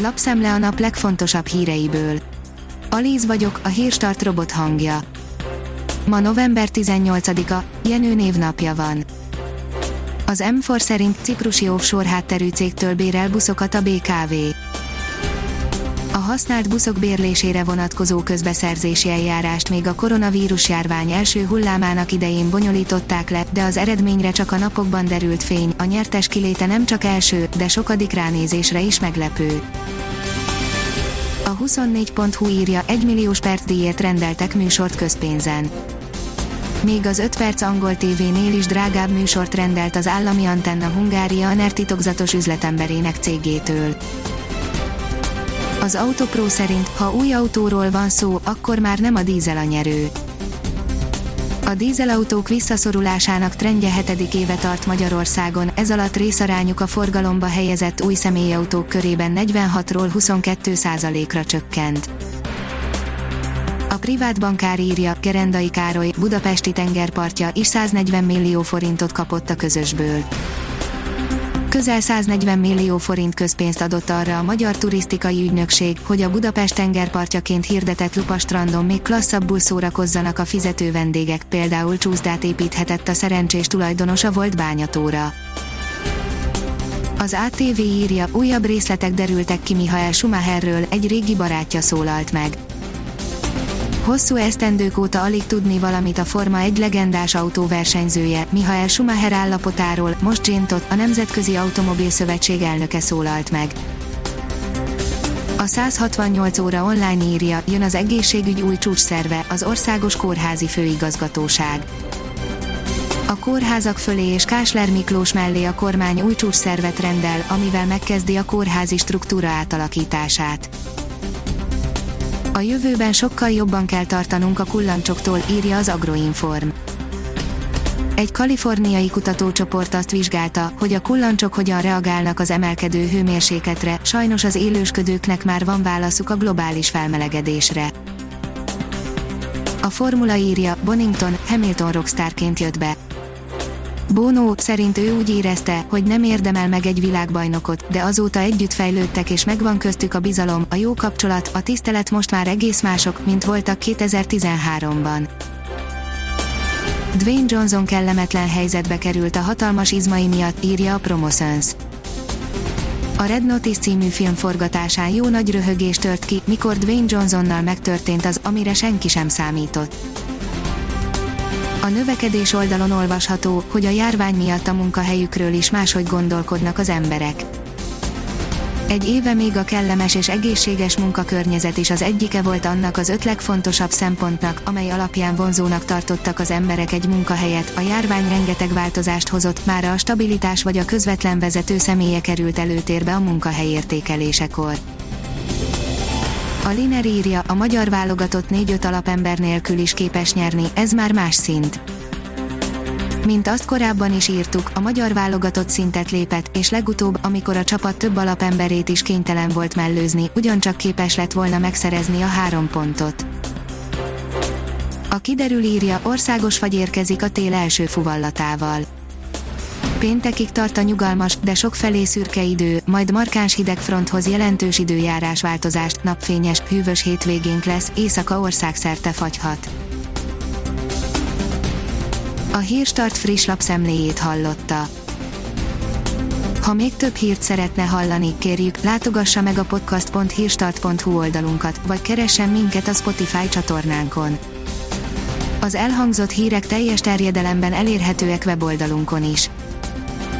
Lapszemle a nap legfontosabb híreiből. Alíz vagyok, a hírstart robot hangja. Ma november 18-a, Jenő névnapja van. Az M4 szerint ciprusi offshore hátterű cégtől bérel buszokat a BKV. A használt buszok bérlésére vonatkozó közbeszerzési eljárást még a koronavírus járvány első hullámának idején bonyolították le, de az eredményre csak a napokban derült fény, a nyertes kiléte nem csak első, de sokadik ránézésre is meglepő. A 24.hu írja, 1 milliós percdíjért rendeltek műsort közpénzen. Még az 5 perc angol tévénél is drágább műsort rendelt az állami antenna Hungária NER titokzatos üzletemberének cégétől. Az Autopro szerint, ha új autóról van szó, akkor már nem a dízel a nyerő. A dízelautók visszaszorulásának trendje hetedik éve tart Magyarországon, ez alatt részarányuk a forgalomba helyezett új személyautók körében 46-ról 22 ra csökkent. A privát bankár írja, Gerendai Károly, budapesti tengerpartja is 140 millió forintot kapott a közösből. Közel 140 millió forint közpénzt adott arra a Magyar Turisztikai Ügynökség, hogy a Budapest tengerpartjaként hirdetett lupastrandon még klasszabbul szórakozzanak a fizető vendégek, például csúszdát építhetett a szerencsés tulajdonosa volt bányatóra. Az ATV írja, újabb részletek derültek ki Michael Schumacherről, egy régi barátja szólalt meg. Hosszú esztendők óta alig tudni valamit a Forma egy legendás autóversenyzője, Michael Schumacher állapotáról, most Jane a Nemzetközi Automobil Szövetség elnöke szólalt meg. A 168 óra online írja, jön az egészségügy új csúcsszerve, az Országos Kórházi Főigazgatóság. A kórházak fölé és Kásler Miklós mellé a kormány új csúcsszervet rendel, amivel megkezdi a kórházi struktúra átalakítását. A jövőben sokkal jobban kell tartanunk a kullancsoktól, írja az Agroinform. Egy kaliforniai kutatócsoport azt vizsgálta, hogy a kullancsok hogyan reagálnak az emelkedő hőmérsékletre, sajnos az élősködőknek már van válaszuk a globális felmelegedésre. A formula írja, Bonington, Hamilton rockstárként jött be. Bono szerint ő úgy érezte, hogy nem érdemel meg egy világbajnokot, de azóta együtt fejlődtek és megvan köztük a bizalom, a jó kapcsolat, a tisztelet most már egész mások, mint voltak 2013-ban. Dwayne Johnson kellemetlen helyzetbe került a hatalmas izmai miatt, írja a Promotions. A Red Notice című film forgatásán jó nagy röhögés tört ki, mikor Dwayne Johnsonnal megtörtént az, amire senki sem számított. A növekedés oldalon olvasható, hogy a járvány miatt a munkahelyükről is máshogy gondolkodnak az emberek. Egy éve még a kellemes és egészséges munkakörnyezet is az egyike volt annak az öt legfontosabb szempontnak, amely alapján vonzónak tartottak az emberek egy munkahelyet. A járvány rengeteg változást hozott, már a stabilitás vagy a közvetlen vezető személye került előtérbe a munkahely értékelésekor. A Liner írja, a magyar válogatott 4-5 alapember nélkül is képes nyerni, ez már más szint. Mint azt korábban is írtuk, a magyar válogatott szintet lépett, és legutóbb, amikor a csapat több alapemberét is kénytelen volt mellőzni, ugyancsak képes lett volna megszerezni a három pontot. A kiderül írja, országos fagy érkezik a tél első fuvallatával Péntekig tart a nyugalmas, de sok felé szürke idő, majd markáns hidegfronthoz jelentős időjárás változást, napfényes, hűvös hétvégénk lesz, éjszaka országszerte fagyhat. A Hírstart friss lapszemléjét hallotta. Ha még több hírt szeretne hallani, kérjük, látogassa meg a podcast.hírstart.hu oldalunkat, vagy keressen minket a Spotify csatornánkon. Az elhangzott hírek teljes terjedelemben elérhetőek weboldalunkon is